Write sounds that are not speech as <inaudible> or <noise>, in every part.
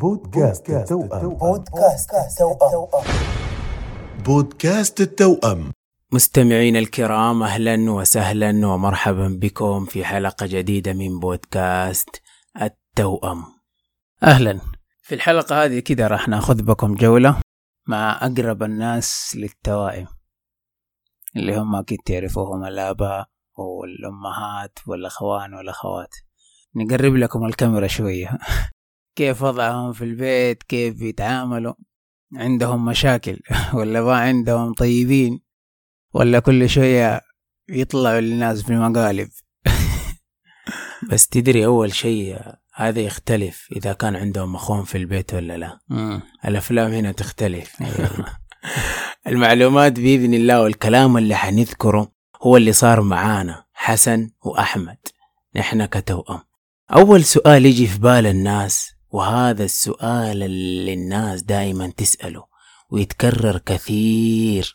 بودكاست التوأم. بودكاست التوأم. بودكاست التوأم. مستمعين الكرام أهلا وسهلا ومرحبا بكم في حلقة جديدة من بودكاست التوأم. أهلا. في الحلقة هذه كده راح نأخذ بكم جولة مع أقرب الناس للتوائم اللي هم أكيد تعرفوهم الآباء والأمهات والأخوان والأخوات. نقرب لكم الكاميرا شوية. كيف وضعهم في البيت كيف بيتعاملوا عندهم مشاكل <laughs> ولا ما عندهم طيبين ولا كل شوية يطلعوا للناس في المقالب <laughs> بس تدري أول شيء هذا يختلف إذا كان عندهم أخوهم في البيت ولا لا. الأفلام هنا تختلف. <laughs> المعلومات بإذن الله والكلام اللي حنذكره هو اللي صار معانا حسن وأحمد. نحن كتوأم. أول سؤال يجي في بال الناس وهذا السؤال اللي الناس دائما تسأله ويتكرر كثير.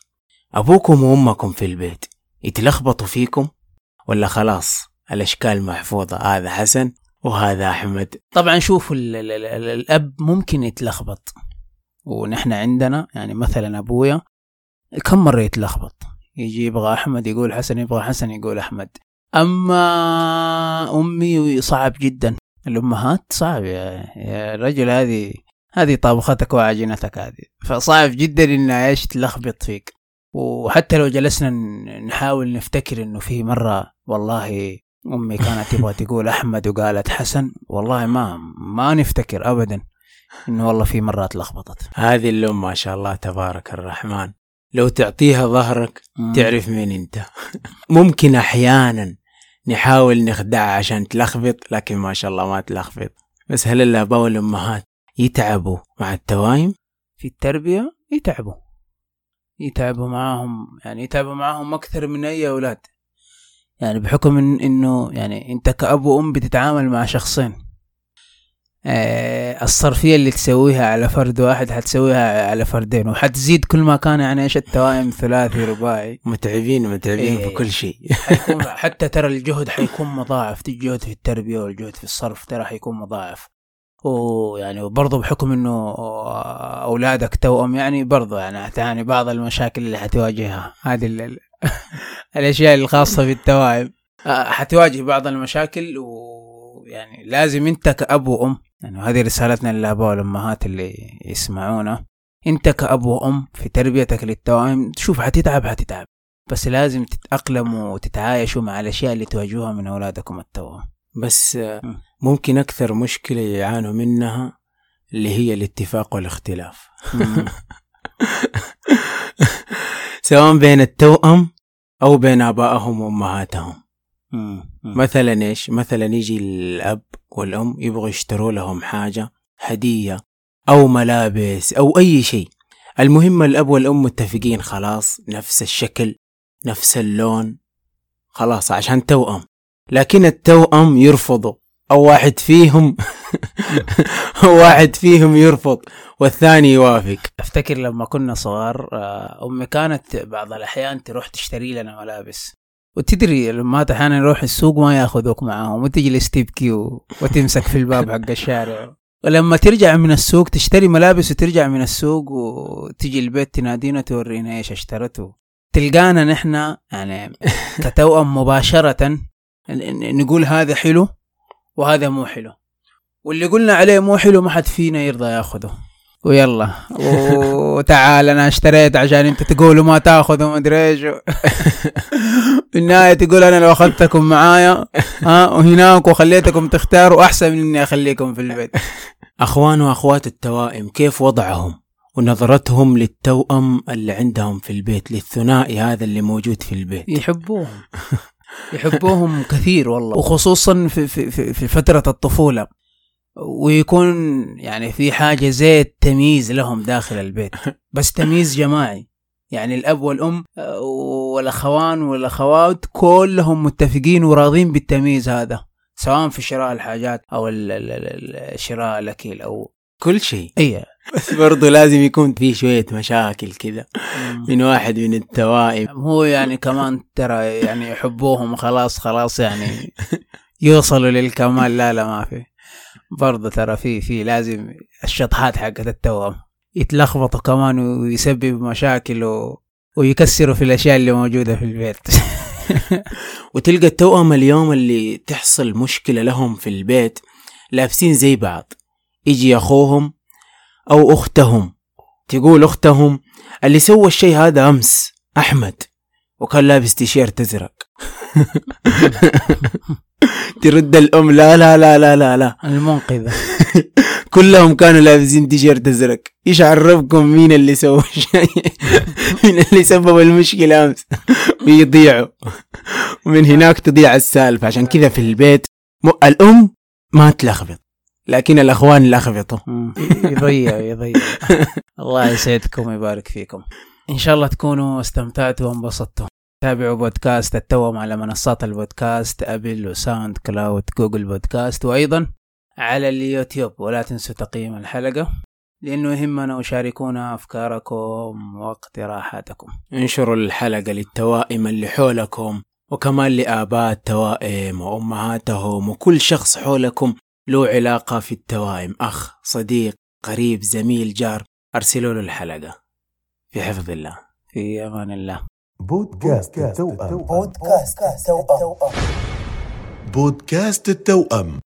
أبوكم وأمكم في البيت يتلخبطوا فيكم؟ ولا خلاص الأشكال محفوظة هذا حسن وهذا أحمد؟ طبعا شوفوا ال- ال- ال- الأب ممكن يتلخبط. ونحن عندنا يعني مثلا أبويا كم مرة يتلخبط؟ يجي يبغى أحمد يقول حسن يبغى حسن يقول أحمد. أما أمي صعب جدا. الأمهات صعب يا, يا رجل هذه هذه طبختك وعجينتك هذه. فصعب جدا إنها إيش تلخبط فيك. وحتى لو جلسنا نحاول نفتكر إنه في مرة والله أمي كانت تبغى تقول أحمد وقالت حسن والله ما ما نفتكر أبدا إنه والله في مرات لخبطت. هذه الأم ما شاء الله تبارك الرحمن. لو تعطيها ظهرك تعرف مين أنت. <laughs> ممكن أحيانا نحاول نخدعها عشان تلخبط لكن ما شاء الله ما تلخبط. بس هل الاباء والأمهات يتعبوا مع التوايم؟ في التربية يتعبوا. يتعبوا معاهم يعني يتعبوا معاهم أكثر من أي أولاد. يعني بحكم إن إنه يعني أنت كأب وأم بتتعامل مع شخصين. الصرفية اللي تسويها على فرد واحد حتسويها على فردين وحتزيد كل ما كان يعني إيش التوائم ثلاثي رباعي. متعبين متعبين إيه. في كل شيء. <laughs> حتى ترى الجهد حيكون مضاعف الجهد في التربية والجهد في الصرف ترى حيكون مضاعف. ويعني وبرضه بحكم إنه أولادك توأم يعني برضه يعني هتعاني بعض المشاكل اللي حتواجهها. هذه ال- ال- <laughs> الأشياء الخاصة بالتوائم. آه، حتواجه بعض المشاكل ويعني لازم أنت كأب وأم يعني هذه رسالتنا للآباء والأمهات اللي يسمعونا. انت كأب وأم في تربيتك للتوائم شوف حتتعب حتتعب. بس لازم تتأقلموا وتتعايشوا مع الأشياء اللي تواجهوها من أولادكم التوأم بس. ممكن أكثر مشكلة يعانوا منها اللي هي الاتفاق والاختلاف. <laughs> سواء بين التوأم أو بين آبائهم وأمهاتهم. مثلا إيش؟ مثلا يجي الأب والأم يبغوا يشتروا لهم حاجة هدية أو ملابس أو أي شيء. المهم الأب والأم متفقين خلاص نفس الشكل نفس اللون خلاص عشان توأم لكن التوأم يرفضوا أو واحد فيهم <laughs> واحد فيهم يرفض والثاني يوافق. أفتكر لما كنا صغار آه، أمي كانت بعض الأحيان تروح تشتري لنا ملابس. وتدري الأمهات أحيانا يروح السوق ما ياخذوك معاهم وتجلس تبكي. وتمسك في الباب حق الشارع. ولما ترجع من السوق تشتري ملابس وترجع من السوق وتجي البيت تنادينا تورينا إيش اشترته. تلقانا نحن يعني كتوأم مباشرة. نقول هذا حلو وهذا مو حلو. واللي قلنا عليه مو حلو ما حد فينا يرضى ياخذه. ويلا. وتعال أنا اشتريت عشان أنت تقولوا ما تأخذ وما أدري إيش. <laughs> في النهايه تقول أنا لو أخذتكم معايا ها وهناك وخليتكم تختاروا أحسن من إني أخليكم في البيت. أخوان وأخوات التوائم كيف وضعهم؟ ونظرتهم للتوأم اللي عندهم في البيت للثنائي هذا اللي موجود في البيت. يحبوهم. يحبوهم كثير والله. وخصوصا في, في, في, في فترة الطفولة. ويكون يعني في حاجة زي التمييز لهم داخل البيت. <laughs> بس تمييز جماعي. يعني الأب والأم والأخوان والأخوات كلهم متفقين وراضين بالتمييز هذا سواء في شراء الحاجات أو شراء الأكل أو كل شيء. أي بس برضو لازم يكون في شوية مشاكل كذا من واحد من التوائم. هو يعني كمان ترى يعني يحبوهم خلاص خلاص يعني <laughs> يوصلوا للكمال. لا لا ما في. برضه ترى في في لازم الشطحات حقت التوأم يتلخبطوا كمان ويسبب مشاكل و... ويكسروا في الأشياء اللي موجودة في البيت. <laughs> وتلقى التوأم اليوم اللي تحصل مشكلة لهم في البيت لابسين زي بعض. يجي أخوهم أو أختهم تقول أختهم اللي سوى الشيء هذا أمس أحمد. وكان لابس تيشيرت أزرق <laughs> ترد الأم لا لا لا لا لا لا. المنقذة. <laughs> كلهم كانوا لابسين تيشيرت أزرق إيش عرفكم مين اللي سوى <laughs> مين اللي سبب المشكلة أمس؟ ويضيعوا. ومن هناك تضيع السالفة. عشان كذا في البيت م... الأم ما تلخبط. لكن الأخوان لخبطوا. يضيع يضيع. الله يسعدكم ويبارك فيكم. إن شاء الله تكونوا استمتعتوا وانبسطتوا. تابعوا بودكاست التوأم على منصات البودكاست Apple و SoundCloud Google Podcasts وأيضا على اليوتيوب. ولا تنسوا تقييم الحلقة لأنه يهمنا وشاركونا أفكاركم واقتراحاتكم. انشروا الحلقة للتوائم اللي حولكم وكمان لآباء التوائم وأمهاتهم وكل شخص حولكم له علاقة في التوائم. أخ صديق قريب زميل جار أرسلوا له الحلقة. في حفظ الله في أمان الله. بودكاست التوأم. بودكاست توأم بودكاست التوأم.